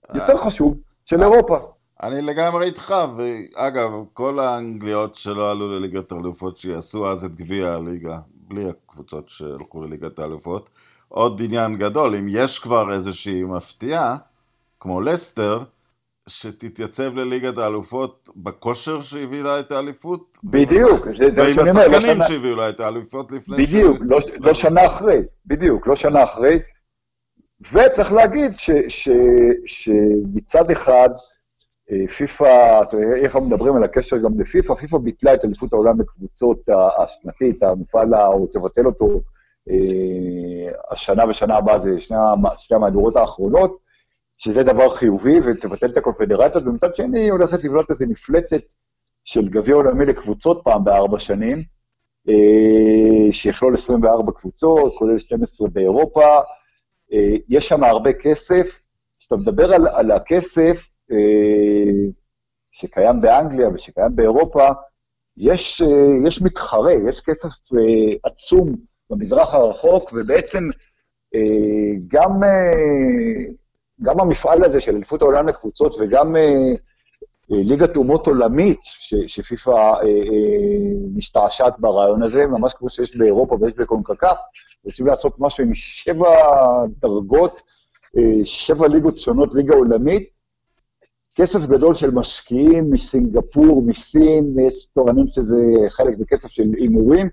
היותר חשוב של אירופה. אני לגמרי איתך, ואגב, כל האנגליות שלא עלו לליגת האלופות, שיעשו אז את גביע הליגה, בלי הקבוצות שהלכו לליגת האלופות. עוד עניין גדול, אם יש כבר איזושהי מפתיעה, כמו לסטר, שתתייצב לליגת האלופות בכושר שהביא לה את האליפות. בדיוק, ועם השחקנים לא שהביאו לה את האליפות לפני בדיוק, לא, לא שנה אחרי, בדיוק, לא שנה אחרי. וצריך להגיד שמצד אחד, פיפ"א, איך מדברים על הקשר גם לפיפ"א, פיפ"א ביטלה את אליפות העולם בקבוצות השנתית, המפעל, או תבטל אותו אה, השנה ושנה הבאה, זה שני, שני המהדורות האחרונות, שזה דבר חיובי, ותבטל את הקונפדרציות, ומצד שני היא הולכת לבנות איזה מפלצת של גביע עולמי לקבוצות פעם בארבע שנים, אה, שיכלול 24 קבוצות, כולל 12 באירופה, אה, יש שם הרבה כסף. כשאתה מדבר על, על הכסף אה, שקיים באנגליה ושקיים באירופה, יש, אה, יש מתחרה, יש כסף עצום במזרח הרחוק, ובעצם גם, גם המפעל הזה של אליפות העולם לקבוצות וגם ליגת אומות עולמית, שפיפ"א משתעשעת ברעיון הזה, ממש כמו שיש באירופה ויש בקונקקף, רוצים לעשות משהו עם שבע דרגות, אה, שבע ליגות שונות, ליגה עולמית, כסף גדול של משקיעים מסינגפור, מסין, יש טוענים שזה חלק מכסף של הימורים,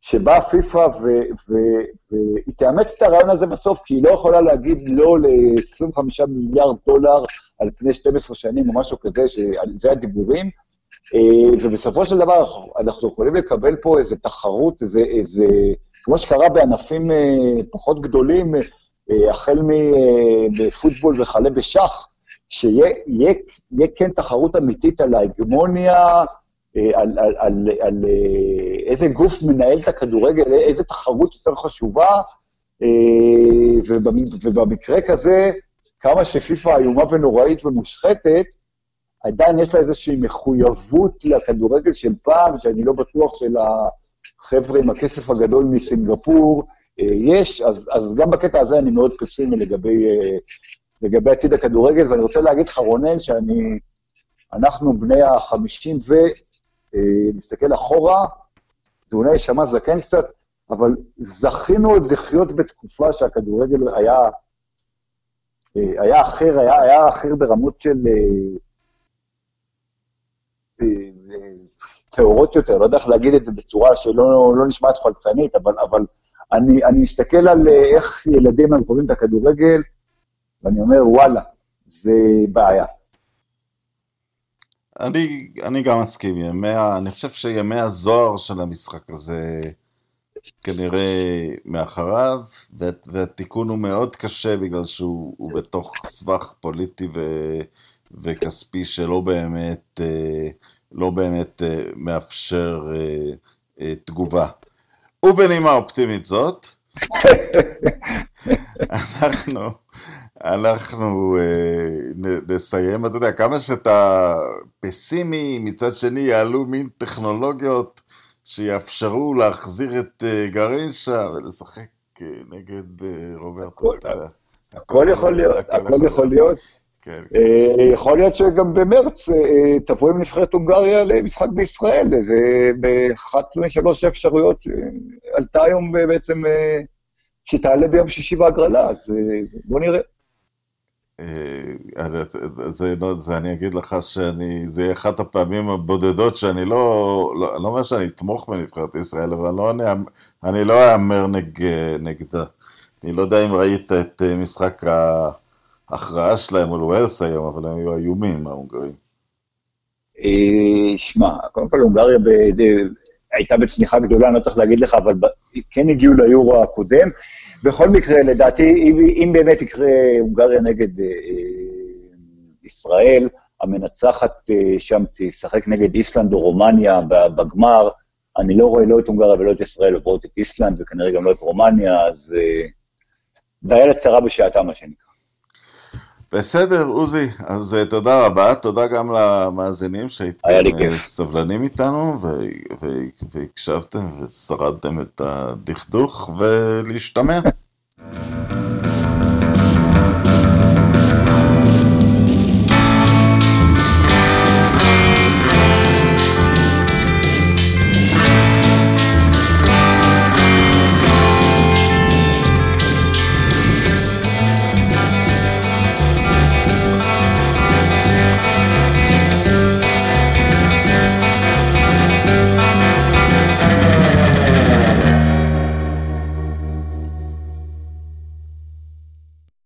שבאה פיפ"א והיא תאמץ את הרעיון הזה בסוף, כי היא לא יכולה להגיד לא ל-25 מיליארד דולר על פני 12 שנים או משהו כזה, שזה הדיבורים, אה, ובסופו של דבר אנחנו יכולים לקבל פה איזו תחרות, איזה, איזה כמו שקרה בענפים אה, פחות גדולים, אה, החל מפוטבול וכלה בשח, שיהיה כן תחרות אמיתית על ההגמוניה, אה, על, על, על, על איזה גוף מנהל את הכדורגל, איזה תחרות יותר חשובה, ובמקרה כזה, כמה שפיפ"א איומה ונוראית ומושחתת, עדיין יש לה איזושהי מחויבות לכדורגל של פעם, שאני לא בטוח של ה... חבר'ה עם הכסף הגדול מסינגפור אה, יש, אז, אז גם בקטע הזה אני מאוד פסימי לגבי, אה, לגבי עתיד הכדורגל, ואני רוצה להגיד לך, רונן, שאני, אנחנו בני החמישים ונסתכל אה, אחורה, זה אולי יישמע זקן קצת, אבל זכינו עוד לחיות בתקופה שהכדורגל היה, היה אחר, היה, היה אחר ברמות של... טהורות יותר, לא יודע איך להגיד את זה בצורה שלא לא נשמעת פלצנית, אבל, אבל אני, אני מסתכל על אה, איך ילדים הם קוראים את הכדורגל, ואני אומר, וואלה, זה בעיה. אני, אני גם מסכים, ימי, אני חושב שימי הזוהר של המשחק הזה כנראה מאחריו, והתיקון הוא מאוד קשה בגלל שהוא בתוך סבך פוליטי ו, וכספי שלא באמת... אה, לא באמת uh, מאפשר uh, תגובה. ובנימה אופטימית זאת, אנחנו, אנחנו uh, נסיים, אתה יודע, כמה שאתה פסימי, מצד שני יעלו מין טכנולוגיות שיאפשרו להחזיר את uh, גרינשה ולשחק uh, נגד רוברטו. הכל יכול להיות, הכל יכול להיות. כן. אה, יכול להיות שגם במרץ אה, תבוא עם נבחרת הונגריה למשחק בישראל, זה באחת משלוש האפשרויות שעלתה היום בעצם, אה, שתעלה ביום שישי בהגרלה, אז בוא נראה. זה, לא, זה אני אגיד לך שאני, זה אחת הפעמים הבודדות שאני לא, לא, לא אומר שאני אתמוך בנבחרת ישראל, אבל לא, אני, אני לא אאמר נג, נגדה. אני לא יודע אם ראית את משחק ה... ההכרעה שלהם מול ווילס היום, אבל הם היו איומים, ההונגרים. אה, שמע, קודם כל הונגריה הייתה בצניחה גדולה, אני לא צריך להגיד לך, אבל כן הגיעו ליורו הקודם, בכל מקרה, לדעתי, אם, אם באמת יקרה הונגריה נגד אה, ישראל, המנצחת אה, שם תשחק נגד איסלנד או רומניה בגמר. אני לא רואה לא את הונגריה ולא את ישראל עוברות את איסלנד, וכנראה גם לא את רומניה, אז אה, דיה לצרה בשעתה, מה שנקרא. בסדר, עוזי, אז uh, תודה רבה, תודה גם למאזינים שהייתם uh, סבלנים איתנו והקשבתם ושרדתם את הדכדוך, ולהשתמע.